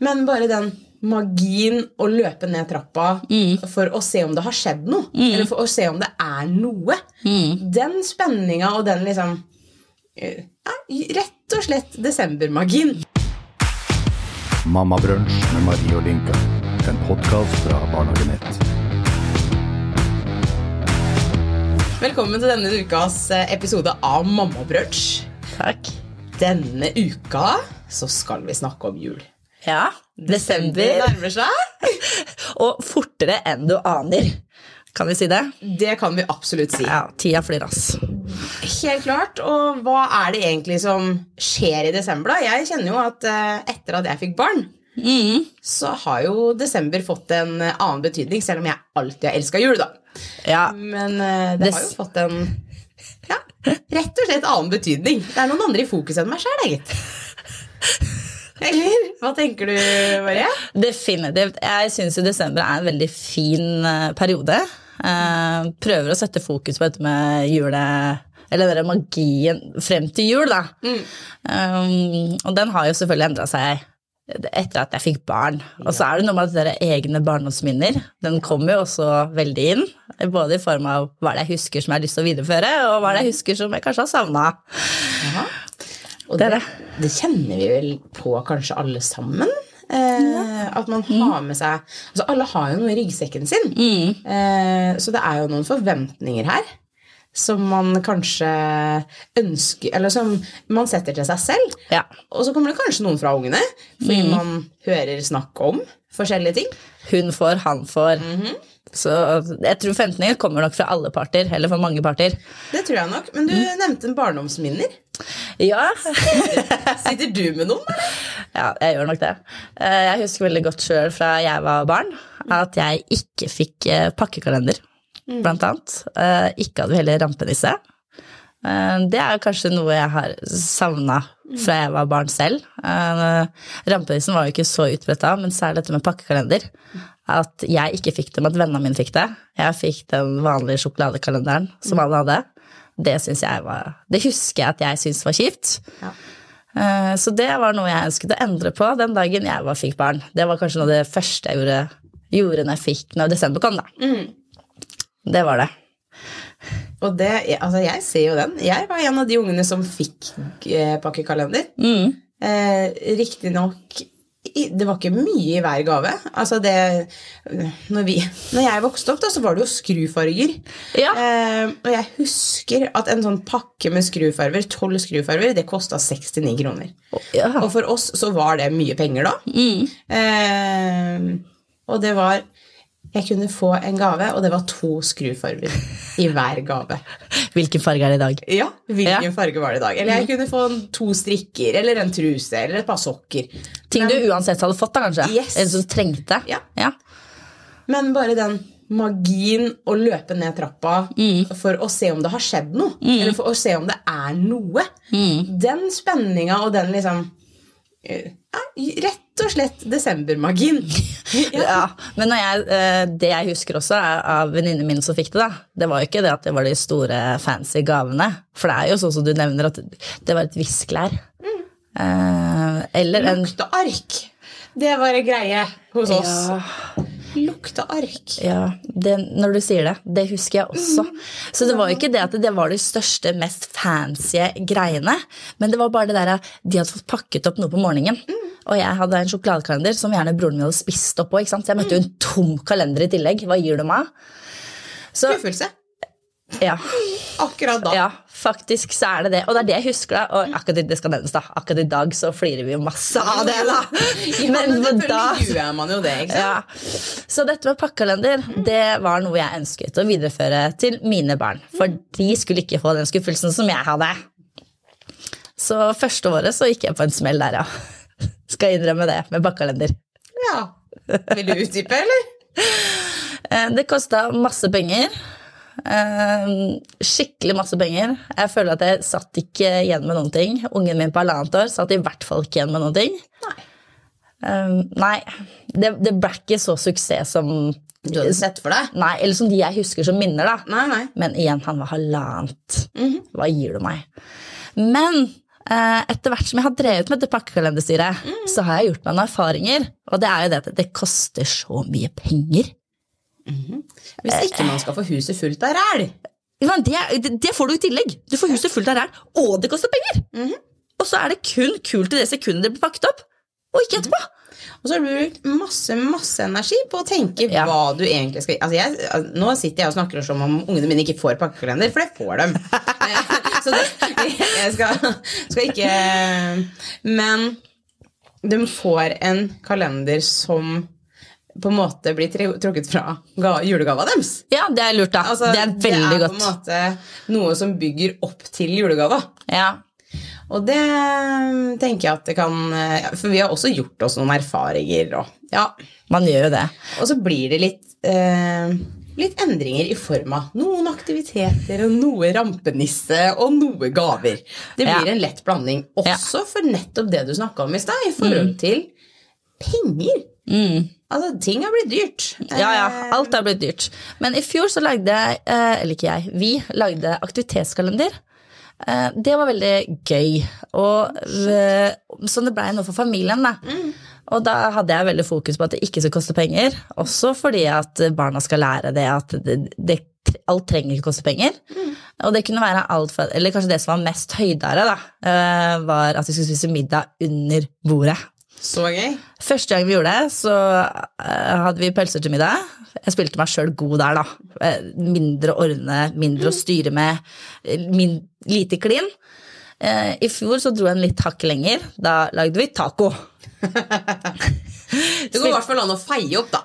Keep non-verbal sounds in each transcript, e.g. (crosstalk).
Men bare den magien å løpe ned trappa for å se om det har skjedd noe, eller for å se om det er noe, den spenninga og den liksom eh, ja, Rett og slett desembermagien. Mammabrunsj med Marie og Linka. En podkast fra Barnehagenett. Velkommen til denne ukas eh, episode av Mammabrunsj. Takk. Denne uka så skal vi snakke om jul. Ja, desember. nærmer seg. (laughs) Og fortere enn du aner. Kan vi si det? Det kan vi absolutt si. Ja, tida flyr, ass. Helt klart. Og hva er det egentlig som skjer i desember, da? Jeg kjenner jo at eh, etter at jeg fikk barn, så har jo desember fått en eh, annen betydning, selv om jeg alltid har elska jul, da. Ja, Men eh, det har jo fått en ja, rett og slett annen betydning. Det er noen andre i fokus enn meg sjøl, gitt. (laughs) Eller? Hva tenker du, Marie? definitivt. Jeg syns desember er en veldig fin eh, periode. Eh, prøver å sette fokus på dette med jule... Eller den magien frem til jul, da. Um, og den har jo selvfølgelig endra seg etter at jeg fikk barn. Og så er det noe med at dere egne barndomsminner. Den kommer jo også veldig inn. Både i form av hva det er jeg husker som jeg har lyst til å videreføre, og hva det er jeg husker som jeg kanskje har savna. Og Det det, det kjenner vi vel på kanskje alle sammen. Eh, At man har med seg Altså Alle har jo noe i ryggsekken sin. Eh, så det er jo noen forventninger her som man kanskje ønsker Eller som man setter til seg selv. Ja. Og så kommer det kanskje noen fra ungene, fordi man hører snakk om forskjellige ting. Hun får, han får. Så jeg tror forventninger kommer nok fra alle parter, eller fra mange parter. Det tror jeg nok. Men du nevnte en barndomsminner. Ja, Sitter du med noen? ja jeg gjør nok det. Eh, Jeg husker veldig godt sjøl fra jeg var barn, at jeg ikke fikk eh, pakkekalender, blant annet. Eh, Ikke hadde vi heller rampenisse. Det er kanskje noe jeg har savna fra jeg var barn selv. Rampenissen var jo ikke så utbredt da, men særlig dette med pakkekalender. At jeg ikke fikk det, men at vennene mine fikk det. Jeg fikk den vanlige sjokoladekalenderen som alle hadde. Det jeg var Det husker jeg at jeg syntes var kjipt. Ja. Eh, Så det var noe jeg ønsket å endre på den dagen jeg var, fikk barn. Det var kanskje noe av det første jeg gjorde, gjorde når jeg fikk når desember kom, da. Det var det. Og det, altså jeg ser jo den. Jeg var en av de ungene som fikk eh, pakkekalender. Mm. Eh, Riktignok det var ikke mye i hver gave. Altså det Når, vi, når jeg vokste opp, da, så var det jo skrufarger. Ja. Eh, og jeg husker at en sånn pakke med skrufarger, tolv skrufarger, det kosta 69 kroner. Ja. Og for oss så var det mye penger da. Eh, og det var Jeg kunne få en gave, og det var to skrufarger i hver gave. Hvilken farge er det i dag? Ja, hvilken Ja. farge var det i dag? Eller jeg kunne få to strikker, eller en truse, eller et par sokker. Ting du uansett hadde fått, da, kanskje? Yes. Eller som trengte? Ja. ja. Men bare den magien å løpe ned trappa for å se om det har skjedd noe, eller for å se om det er noe, den spenninga og den liksom eh, ja, Rett og slett desembermagien. (laughs) Ja, men når jeg, eh, det jeg husker også av venninnene mine som fikk det, da, det var jo ikke det at det var de store fancy gavene. For det er jo sånn som du nevner, at det var et viskelær. Eh, eller en Lukteark. Det var en greie hos oss. Ja. Lukteark. Ja, det, når du sier det. Det husker jeg også. Så det var jo ikke det at det var de største, mest fancy greiene, men det var bare det der at de hadde fått pakket opp noe på morgenen. Og jeg hadde en sjokoladekalender som gjerne broren min hadde spist opp på. Så jeg møtte jo en tom kalender i tillegg. Hva gir du meg? Så, Skuffelse. Ja, Akkurat da. ja, faktisk så er det det. Og det er det jeg husker, da. Og akkurat det skal nevnes, da. Akkurat i dag så flirer vi jo masse av det, da. (laughs) Ja, men Men da gjør man jo det, ikke sant? ja. Så dette med pakkekalender det var noe jeg ønsket å videreføre til mine barn. For de skulle ikke få den skuffelsen som jeg hadde. Så første året så gikk jeg på en smell der, ja. (laughs) Skal innrømme det, med pakkekalender. Ja. Vil du utdype, eller? Eh, Det kosta masse penger. Eh, Skikkelig masse penger. Jeg føler at jeg satt ikke igjen med noen ting. Ungen min på halvannet år satt i hvert fall ikke igjen med noen ting. Nei. Eh, Nei, det, det ble ikke så suksess som Du hadde sett for deg? Nei, eller som de jeg husker som minner, da. Nei, nei. Men igjen, han var halvannet. Hva gir du meg? Men eh, etter hvert som jeg har drevet med dette pakkekalenderstyret, så har jeg gjort meg noen erfaringer. Og det er jo det at det koster så mye penger. Hvis ikke man skal få huset fullt av ræl. Det, det, får du i tillegg. Du får huset fullt av ræl, og det koster penger! Og så er det kun kult i det sekundet det blir pakket opp, og ikke etterpå. Og så har du brukt masse masse energi på å tenke Ja. hva du egentlig skal altså jeg, al- Nå sitter jeg og snakker som om ungene mine ikke får pakkekalender, for det får dem. (laughs) Så det, jeg skal, skal ikke Men de får en kalender som på en måte blir trukket fra julegava deres. Ja, det er lurt, da. Altså, det er veldig godt. det er godt. på en måte noe som bygger opp til julegava. Ja. Og det tenker jeg at det kan For vi har også gjort oss noen erfaringer. Og, ja, Man gjør jo det. og så blir det litt, eh, litt endringer i form av noen aktiviteter og noe rampenisse og noe gaver. Det blir Ja. en lett blanding også for nettopp det du snakka om i stad, i forhold til penger. Altså, ting har blitt dyrt. Ja, ja, Eh, alt har blitt dyrt. Men i fjor så lagde jeg, eh, eller ikke jeg, vi lagde aktivitetskalender. Eh, Det var veldig gøy, og eh, sånn det blei noe for familien. Da. Og da hadde jeg veldig fokus på at det ikke skal koste penger, også fordi at barna skal lære det at det, det, alt trenger ikke koste penger. Og det kunne være alt fra, eller kanskje det som var mest høydere, da, var at vi skulle spise middag under bordet. Så gøy. Første gang vi gjorde det, så eh, hadde vi pølser til middag. Jeg spilte meg sjøl god der, da. Eh, Mindre å ordne, mindre å styre med, eh, min, lite klin. I fjor så dro jeg en litt hakk lenger. Da lagde vi taco. (laughs) Det går i hvert fall an å feie opp, da.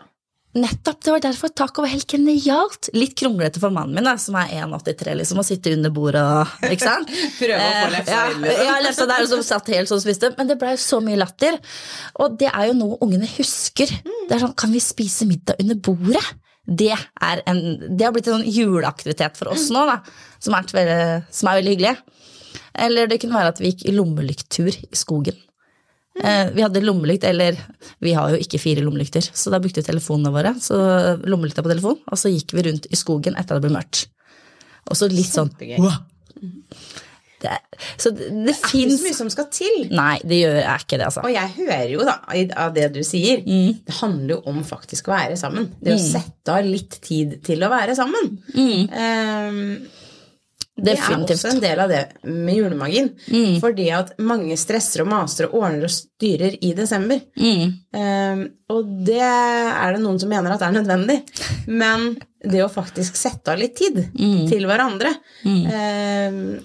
Nettopp, det var derfor taco var helt genialt. Litt kronglete for mannen min, da, som er 1,83, liksom, å sitte under bordet og Ikke sant? (laughs) Prøve å få Eh, lefsa ja, inn. Ja, lefsa der, som satt helt sånn og spiste. Men det blei så mye latter. Og det er jo noe ungene husker. Det er sånn, kan vi spise middag under bordet? Det, en, det har blitt en sånn juleaktivitet for oss nå, da, som er, som er veldig hyggelig. Eller det kunne være at vi gikk i lommelykttur i skogen. Eh, vi hadde lommelykt, eller vi har jo ikke fire lommelykter, så da brukte vi telefonene våre. Så lommelykta på telefon, og så gikk vi rundt i skogen etter at det ble mørkt. Og så litt sånn Kjempegøy. wow. det, Så det, det Ikke fins så mye som skal til. Nei, det gjør, er ikke det, altså. Og jeg hører jo da av det du sier, Mm. det handler jo om faktisk å være sammen. Det å sette av litt tid til å være sammen. Mm. Ehm, det er også en del av det med julemagien. Fordi at mange stresser og maser og ordner og styrer i desember. Mm. Um, og det er det noen som mener at er nødvendig. Men det å faktisk sette av litt tid Mm. til hverandre um,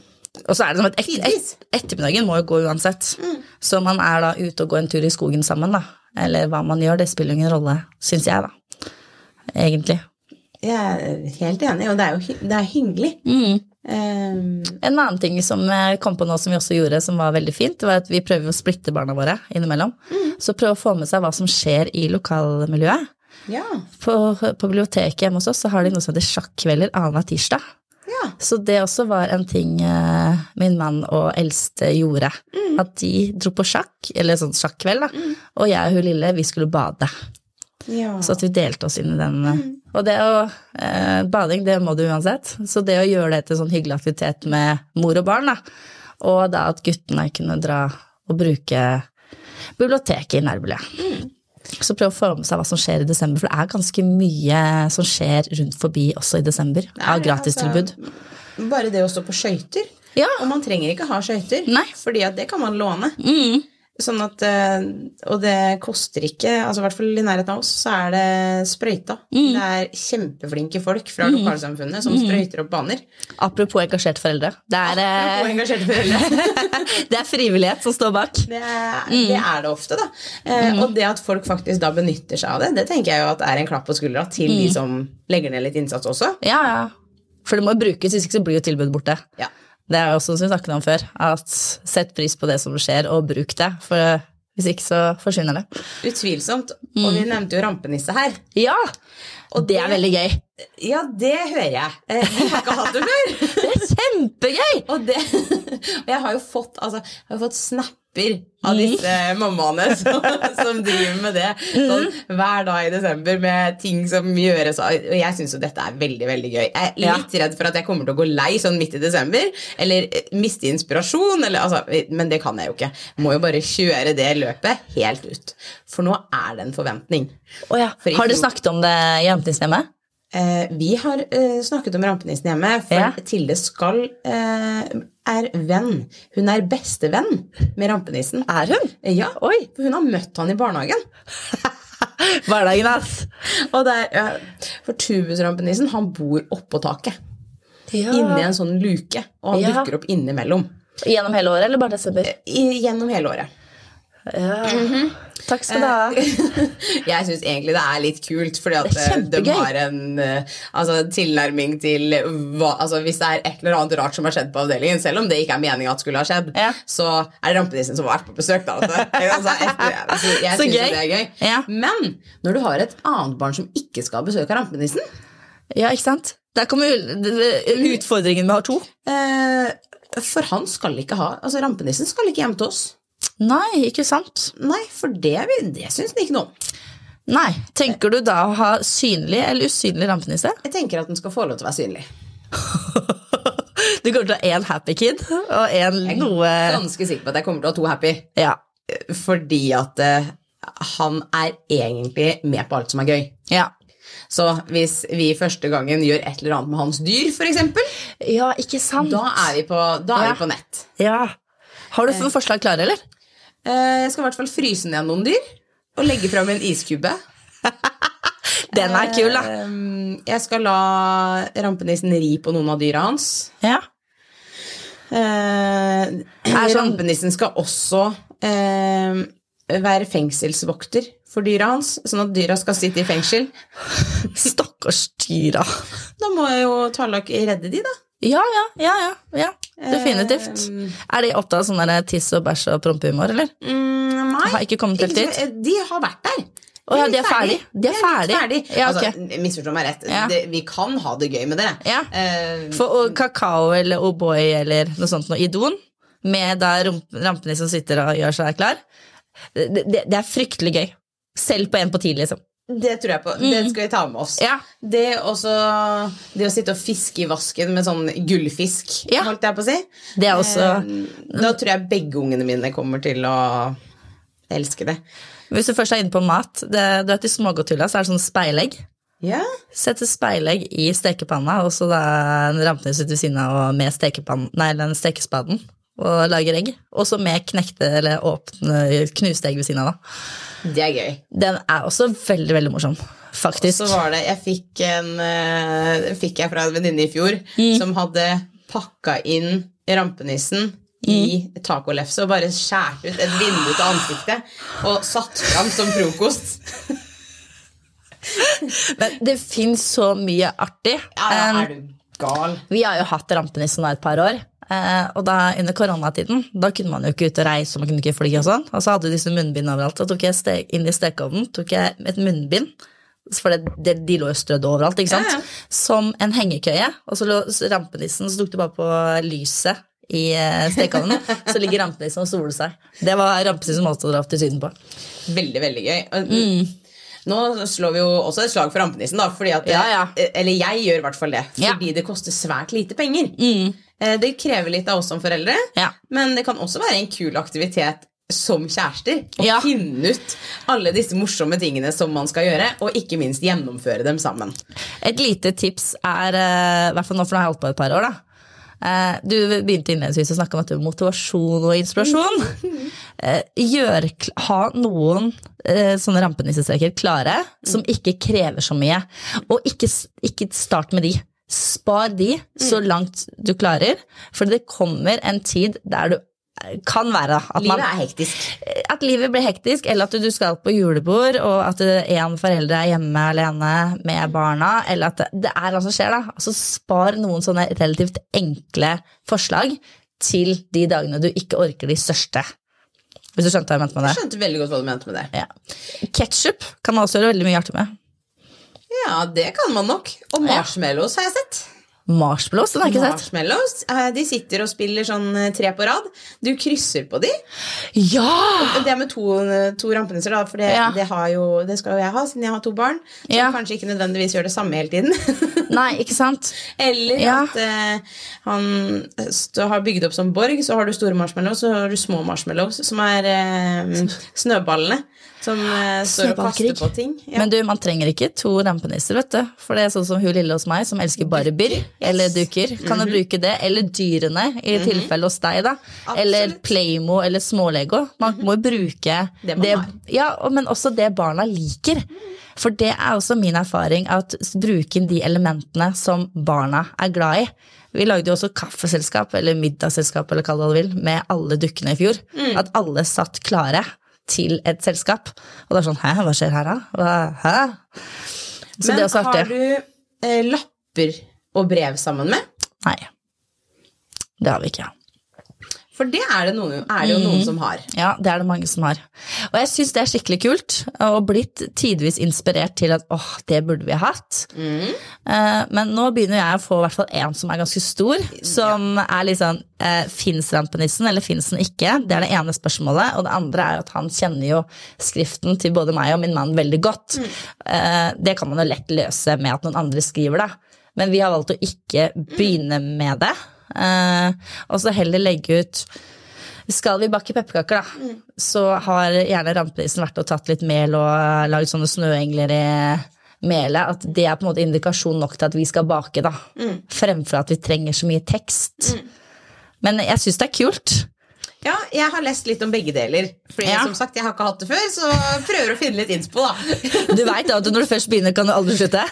Og så er det som at et, et, ettermiddagen må jo gå uansett. Så man er da ute og går en tur i skogen sammen, da. Eller hva man gjør, det spiller ingen rolle, syns jeg, da. Egentlig. Jeg er helt enig, og det er jo det er hyggelig. Ehm, En annen ting som jeg kom på nå som vi også gjorde, som var veldig fint, var at vi prøver å splitte barna våre innimellom. Så prøve å få med seg hva som skjer i lokalmiljøet. ja. På, på biblioteket hjemme hos oss så har de noe som heter sjakkvelder annenhver tirsdag. ja. Så det også var en ting eh, min mann og eldste gjorde. At de dro på sjakk, eller sånn sjakkveld, da. Og jeg og hun lille, vi skulle bade. Ja. Så at vi delte oss inn i den. Mm. Og det å eh, Bading, det må du uansett. Så det å gjøre det til sånn hyggelig aktivitet med mor og barn, da. Og da at guttene kunne dra og bruke biblioteket i nærmiljøet. Så prøv å få med seg hva som skjer i desember, for det er ganske mye som skjer rundt forbi også i desember av gratistilbud. altså, bare det å stå på skøyter. Ja. Og man trenger ikke ha skøyter, for det kan man låne. Mm. Sånn at, eh, og det koster ikke altså i hvert fall i nærheten av oss, så er det sprøyta. Mm. Det er kjempeflinke folk fra lokalsamfunnet som sprøyter opp baner. Apropos engasjerte foreldre. Det er, eh, engasjerte foreldre. (laughs) det er frivillighet som står bak. Det er, det er det ofte, da. Eh, Og det at folk faktisk da benytter seg av det, det tenker jeg jo at er en klapp på skuldra til de som legger ned litt innsats også. Ja, ja. For det må jo brukes, hvis ikke så blir jo tilbudet borte. Ja. Det er også som vi snakket om før, at sett pris på det som skjer, og bruk det. For hvis ikke så forsvinner det. Utvilsomt. Og vi nevnte jo rampenisse her. Ja! Og Det er veldig gøy. Ja, det hører jeg. Eh, Vi har ikke hatt det før. (laughs) Det er kjempegøy! Og, det, og jeg har jo fått, altså, jeg har fått snapper av disse mammaene (laughs) som, som driver med det sånn, hver dag i desember med ting som gjøres. Og jeg syns jo dette er veldig veldig gøy. Jeg er Ja. litt redd for at jeg kommer til å gå lei sånn midt i desember. Eller eh, miste inspirasjon. Eller, altså, men det kan jeg jo ikke. Må jo bare kjøre det løpet helt ut. For nå er det en forventning. Oh ja. Har dere snakket om det i hjemme? Eh, vi har eh, snakket om rampenissen hjemme, for Ja. Tilde skal eh, er venn. Hun er bestevenn med rampenissen. Er hun? Ja, Oi! for hun har møtt han i barnehagen. (laughs) Hverdagen, ass. Og der, for tubusrampenissen, han bor oppå taket. Ja. Inni en sånn luke. Og han Ja. dukker opp innimellom. Gjennom hele året, eller bare desember? Gjennom hele året. Ja. Takk skal du ha. (laughs) Jeg syns egentlig det er litt kult, fordi at Det eh, de har en eh, altså, tilnærming til hva altså, Hvis det er et eller annet rart som har skjedd på avdelingen, selv om det ikke er meninga at skulle ha skjedd, Ja. så er det rampenissen som har vært på besøk. Da, altså. (laughs) jeg Så syns det er gøy. Ja. Men når du har et annet barn som ikke skal ha besøk av rampenissen Ja, ikke sant? Der kommer utfordringen med å ha to. eh, For han skal ikke ha Altså, rampenissen skal ikke hjem til oss. Nei, ikke sant? Nei, for det, det syns den ikke noe om. Nei. Tenker du da å ha synlig eller usynlig rampenisse? Jeg tenker at den skal få lov til å være synlig. (laughs) Du kommer til å ha én happy kid og én noe Jeg er Ganske sikker på at jeg kommer til å ha to happy. Ja. fordi at uh, han er egentlig med på alt som er gøy. Ja. Så hvis vi første gangen gjør et eller annet med hans dyr, f.eks., ja, ikke sant? da er vi på, da er Ja. vi på nett. Ja. Har du noen forslag klare, eller? Eh, Jeg skal i hvert fall fryse ned noen dyr og legge fram en iskube. (laughs) Den er kul, da. Eh, Jeg skal la rampenissen ri på noen av dyra hans. Ja. Eh, sånn- Rampenissen skal også eh, være fengselsvokter for dyra hans, sånn at dyra skal sitte i fengsel. (laughs) Stakkars dyra. Da må jeg jo Tarlak redde de, da. Ja, ja, ja, ja, ja. Definitivt. Eh, Er de opptatt av sånn tiss og bæsj og prompehumor, eller? Mm, nei. Har ikke kommet helt dit? De har vært der. Oh, ja, de er ferdig. De er ferdig. ferdig. Ja, okay. altså, Misforstå meg rett. Ja. Det, vi kan ha det gøy med det. Ja. Eh, For og kakao eller O'boy eller noe sånt noe i doen, med da som sitter og gjør seg klar, det, det, det er fryktelig gøy. Selv på en på ti, liksom. Det tror jeg på. Det skal vi ta med oss. Mm. Ja. Det, også, det å sitte og fiske i vasken med sånn gullfisk, Ja. holdt jeg på å si. Det også Eh, Da tror jeg begge ungene mine kommer til å elske det. Hvis du først er inne på mat, det, du vet i smågodthylla så er det sånn speilegg. Ja. Sette speilegg i stekepanna, og så da en rampene sitter ved siden av og med nei, den stekespaden og lager egg. Og så med knekte eller åpne knuste egg ved siden av. da. Det er gøy. Den er også veldig, veldig morsom, faktisk. Så var det Jeg fikk en uh, Fikk jeg fra en venninne i fjor Mm. som hadde pakka inn rampenissen i Mm. tacolefse og bare skjært ut et vindu til ansiktet og satt fram som frokost. (laughs) Men det fins så mye artig. Ja, ja, Um, er du gal? Vi har jo hatt rampenissen nå et par år. Eh, og da under koronatiden da kunne man jo ikke ut og reise og man kunne ikke fly. Og sånn, og så hadde du disse munnbind overalt. Da tok jeg ste inn i stekeovnen tok jeg et munnbind, for det, det, de lå jo strødd overalt, ikke sant? Ja, ja. som en hengekøye. Og så lå rampenissen, så tok du bare på lyset i eh, stekeovnen. så ligger rampenissen og soler seg. Det var rampenissens måte å dra til Syden på. Veldig, veldig gøy. Mm. Nå slår vi jo også et slag for rampenissen, da, fordi at Ja, ja. Eller jeg gjør i hvert fall det. Ja. Fordi det koster svært lite penger. Mm. Eh, Det krever litt av oss som foreldre, Ja. men det kan også være en kul aktivitet som kjærester. Å Ja. finne ut alle disse morsomme tingene som man skal gjøre, og ikke minst gjennomføre dem sammen. Et lite tips er, eh, i hvert fall nå for nå har jeg holdt på et par år, da. Eh, Du begynte innledningsvis å snakke om dette med motivasjon og inspirasjon. (laughs) Gjør, ha noen sånne rampenissestreker klare som ikke krever så mye. Og ikke, ikke start med de. Spar de så langt du klarer, for det kommer en tid der du eh, kan være at man Livet er hektisk. at livet blir hektisk, eller at du skal på julebord, og at en forelder er hjemme alene med barna, eller at det, det er hva som skjer, da. Altså spar noen sånne relativt enkle forslag til de dagene du ikke orker de største. Hvis du skjønte hva jeg mente med Jeg det? skjønte veldig godt hva du mente med det. Ja. Ketchup kan man også gjøre veldig mye artig med. Ja, det kan man nok. Og marshmallows har jeg sett. Marshmallows, den har jeg ikke sett. Marshmallows, eh, De sitter og spiller sånn eh, tre på rad. Du krysser på de. Ja! Det med to, eh, to rampenisser, da, for det, Ja. det, har jo, det skal jo jeg ha, siden jeg har to barn. Som Ja. kanskje ikke nødvendigvis gjør det samme hele tiden. (laughs) Nei, ikke sant? Eller Ja. at eh, han har bygd opp som borg, så har du store marshmallows, så har du små marshmallows, som er eh, snøballene. Som uh, står og kaster på ting. Ja. Men du, man trenger ikke to rampenisser, vet du. For det er sånn som hun lille hos meg, som elsker barbier eller duker. Kan Mhm. du bruke det? Eller dyrene, i tilfelle hos deg, da. Eller Playmo eller smålego. Man må jo bruke Det man har. Ja, men også det barna liker. For det er også min erfaring, at bruken de elementene som barna er glad i. Vi lagde jo også kaffeselskap, eller middagsselskap, eller kall det hva du vil, med alle dukkene i fjor. Mm. At alle satt klare til et selskap. Og det er sånn, hæ, hva skjer her da? Hæ? Så Men det også har du eh, lapper og brev sammen med? Nei. Det har vi ikke. For det er det, noen, er det jo noen som har. Ja, det er det mange som har. Og jeg syns det er skikkelig kult, og blitt tidvis inspirert til at åh, det burde vi ha hatt. Uh, Men nå begynner jeg å få i hvert fall en som er ganske stor, som er litt sånn eh, Fins rampenissen, eller fins den ikke? Det er det ene spørsmålet. Og det andre er at han kjenner jo skriften til både meg og min mann veldig godt. Eh, Det kan man jo lett løse med at noen andre skriver det. Men vi har valgt å ikke begynne med det. Eh, Og så heller legge ut skal vi bake pepperkaker, da, så har gjerne rampenissen vært og tatt litt mel og lagd sånne snøengler i melet. At det er på en måte indikasjon nok til at vi skal bake, da. Fremfor at vi trenger så mye tekst. Men jeg syns det er kult. Ja, jeg har lest litt om begge deler. Fordi Ja. som sagt, jeg har ikke hatt det før, så prøver å finne litt innspo, da. (laughs) Du veit at når du først begynner, kan du aldri slutte.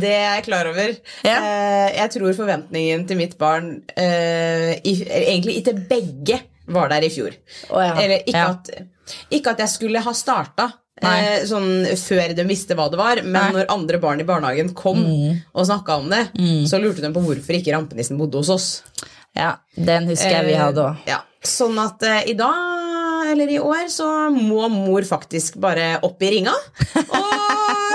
Det er jeg klar over. Ja. Eh, jeg tror forventningen til mitt barn eh, Egentlig til begge var der i fjor. Oh, ja. Eller ikke, at, ikke at jeg skulle ha starta Nei. eh, sånn før de visste hva det var, men Nei. Mm. når andre barn i barnehagen kom og snakka om det, så lurte de på hvorfor ikke rampenissen bodde hos oss. Ja, den husker jeg vi hadde òg. Eh, Ja. Sånn at eh, i dag, eller i år, så må mor faktisk bare opp i ringa og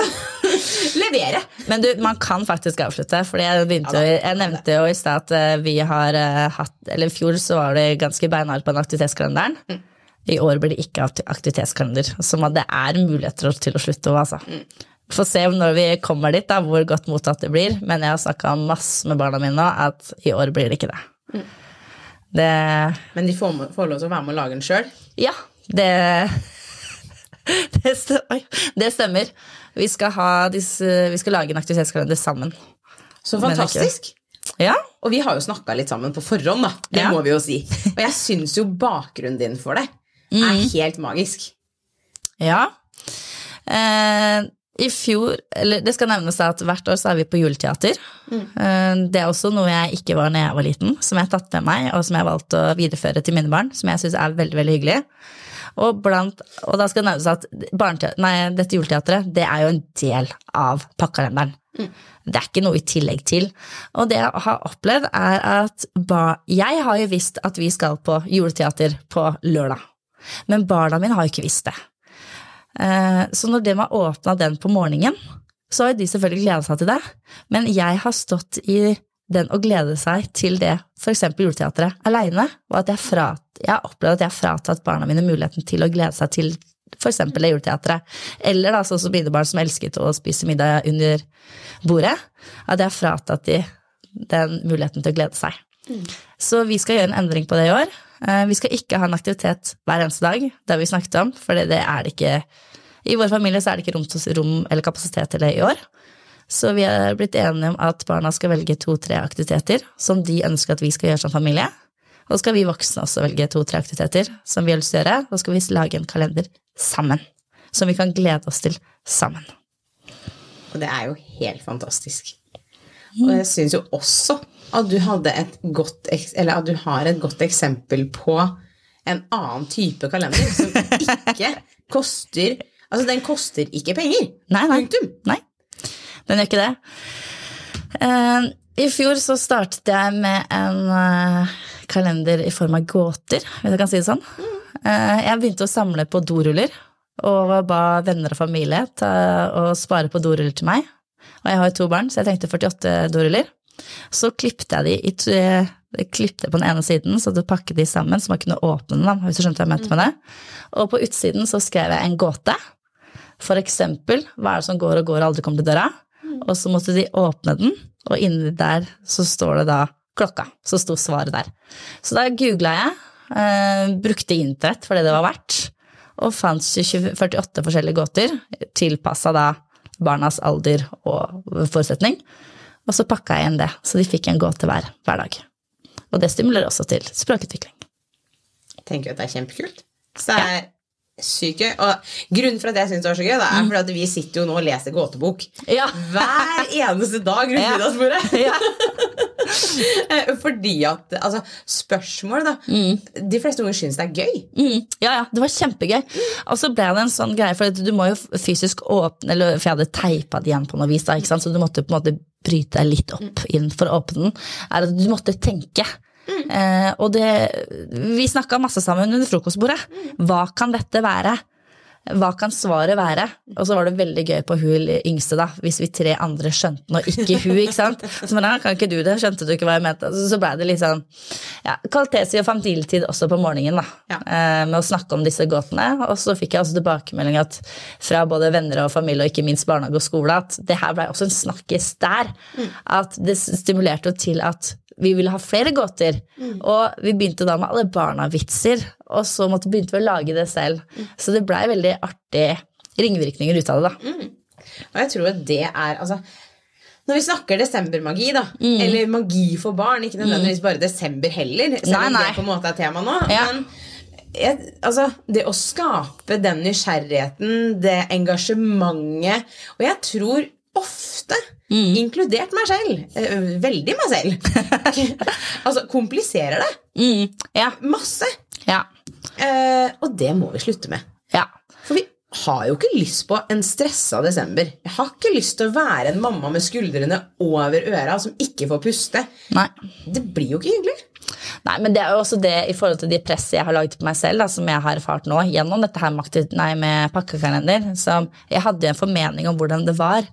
(laughs) levere. Men du, man kan faktisk avslutte. For jeg, begynte, jo- jeg nevnte jo i stad at eh, vi har eh, hatt Eller i fjor så var det ganske beinhardt på den aktivitetskalenderen. I år blir det ikke aktivitetskalender. Så det er muligheter til å slutte òg, altså. Få se når vi kommer dit, da, hvor godt mottatt det blir. Men jeg har snakka masse med barna mine nå at i år blir det ikke det. Det Men de får, får lov til å være med og lage den sjøl. Ja, det det, det stemmer. Vi skal, ha disse, vi skal lage en aktivitetskalender sammen. Så fantastisk. Ja, Og vi har jo snakka litt sammen på forhånd, da. Det Ja. må vi jo si. Og jeg syns jo bakgrunnen din for det er Mm. helt magisk. ja. Eh, I fjor, eller det skal nevnes at hvert år så er vi på juleteater. Mm. det er også noe jeg ikke var da jeg var liten, som jeg har tatt med meg, og som jeg har valgt å videreføre til mine barn, som jeg syns er veldig, veldig hyggelig. Og, blant, og da skal det nevnes at nei, dette juleteatret det er jo en del av pakkalenderen. Det er ikke noe i tillegg til. Og det jeg har opplevd, er at ba, Jeg har jo visst at vi skal på juleteater på lørdag, men barna mine har jo ikke visst det. Eh, Så når de har åpna den på morgenen, så har de selvfølgelig gleda seg til det. Men jeg har stått i den og glede seg til det, f.eks. juleteatret, aleine. Og at jeg, fra, jeg har opplevd at jeg har fratatt barna mine muligheten til å glede seg til f.eks. det juleteatret. Eller da, sånn som mine barn som elsket å spise middag under bordet. At jeg har fratatt de den muligheten til å glede seg. Så vi skal gjøre en endring på det i år. Eh, Vi skal ikke ha en aktivitet hver eneste dag, det har vi snakket om, for det er det ikke I vår familie så er det ikke rom, rom eller kapasitet til det i år. Så vi er blitt enige om at barna skal velge to-tre aktiviteter som de ønsker at vi skal gjøre som familie. Og så skal vi voksne også velge to-tre aktiviteter som vi har lyst til å gjøre. Og så skal vi lage en kalender sammen, som vi kan glede oss til sammen. Og det er jo helt fantastisk. Og jeg syns jo også at du godt Eller at du har et godt eksempel på en annen type kalender som ikke (laughs) koster Altså, den koster ikke penger. Nei, nei. Punktum. Nei, den gjør ikke det. Uh, I fjor så startet jeg med en uh, kalender i form av gåter, hvis jeg kan si det sånn. Uh, jeg begynte å samle på doruller, og ba venner og familie ta, å spare på doruller til meg. Og jeg har jo to barn, så jeg tenkte 48 doruller. Så klippte jeg de i jeg klippte på den ene siden, så du pakket de sammen, så man kunne åpne den, hvis du skjønte hva jeg mente med det. Og på utsiden så skrev jeg en gåte. For eksempel, hva er det som går og går og aldri kommer til døra? Og så måtte de åpne den, og inni der så står det da klokka. Så sto svaret der. Så da googla jeg, eh, brukte internett for det det var verdt, og fant 20 48 forskjellige gåter, tilpassa da barnas alder og forutsetning. Og så pakka jeg inn det, så de fikk en gåte hver, hver dag. Og det stimulerer også til språkutvikling. tenker at det er kjempekult. Så det er sykt gøy. Og grunnen for at jeg syns det var så gøy, det er fordi at vi sitter jo nå og leser gåtebok Ja. hver (laughs) eneste dag rundt Ja. middagsbordet. (laughs) ja. Eh, (laughs) Fordi at altså, spørsmål, da De fleste unger syns det er gøy. Mm, ja, ja, det var kjempegøy. Og så ble det en sånn greie, for du må jo fysisk åpne eller For jeg hadde teipa det igjen på noe vis, da, så du måtte på en måte bryte deg litt opp inn for å åpne den. Er at du måtte tenke. Eh, og det Vi snakka masse sammen under frokostbordet. Hva kan dette være? Hva kan svaret være? Og så var det veldig gøy på hun yngste, da, hvis vi tre andre skjønte den, og ikke hun. ikke sant? Så men, ja, kan ikke du det? Skjønte du ikke hva jeg mente? Så, så ble det litt sånn ja, kvalitetstid og familietid også på morgenen, da. Ja. Eh, med å snakke om disse gåtene. Og så fikk jeg også tilbakemelding at, fra både venner og familie, og ikke minst barnehage og skole, at det her ble også en snakkes der. At det stimulerte til at vi ville ha flere gåter. Og vi begynte da med alle barna-vitser, og så måtte begynte vi å lage det selv. Så det blei veldig artige ringvirkninger ut av det, da. Og jeg tror at det er altså når vi snakker desembermagi, da, eller magi for barn, ikke nødvendigvis bare desember heller, selv Nei, om nei. det på en måte er tema nå, Ja. men jeg, altså, det å skape den nysgjerrigheten, det engasjementet Og jeg tror ofte, inkludert meg selv, eh, veldig meg selv, (laughs) altså kompliserer det Mm, ja, masse. ja, Eh, og det må vi slutte med. ja. For vi har jo ikke lyst på en stressa desember. Jeg har ikke lyst til å være en mamma med skuldrene over øra som ikke får puste. Nei. Det blir jo ikke hyggelig. Nei, men det er jo også det i forhold til de presset jeg har laget på meg selv, da, som jeg har erfart nå, gjennom dette her nei, med pakkekalender. Så jeg hadde jo en formening om hvordan det var.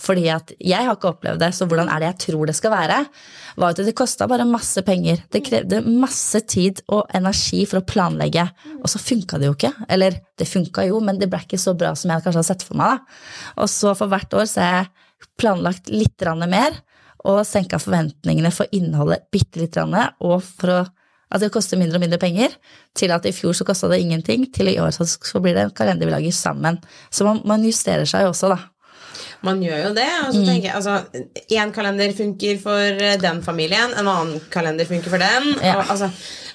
Fordi at jeg har ikke opplevd det, så hvordan er det jeg tror det skal være? Var at det kosta bare masse penger. Det krevde masse tid og energi for å planlegge, og så funka det jo ikke. Eller det funka jo, men det ble ikke så bra som jeg kanskje hadde sett for meg. Da. Og så for hvert år så har jeg planlagt litt mer, og senka forventningene for innholdet bitte litt, og for å at det koster mindre og mindre penger, til at i fjor så kosta det ingenting, til i år så, så blir det en kalender vi lager sammen. Så man, man justerer seg jo også, da. Man gjør jo det. Og så tenker jeg, altså, Én kalender funker for eh, den familien, en annen kalender funker for den. Ja. Og, altså,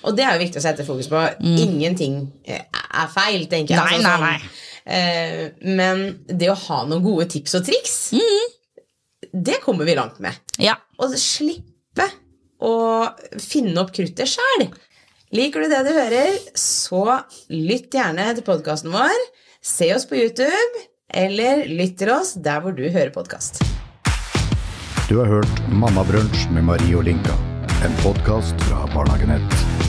og det er jo viktig å sette fokus på. Ingenting eh, er feil, tenker jeg. Nei, Altså, nei, sånn, nei. eh, men det å ha noen gode tips og triks, det kommer vi langt med. Ja. Og slippe å finne opp kruttet sjæl. Liker du det du hører, så lytt gjerne til podkasten vår. Se oss på YouTube, eller lytt til oss der hvor du hører podkast. Du har hørt Mammabrunsj med Marie og Linka. En podkast fra Barnehagenett.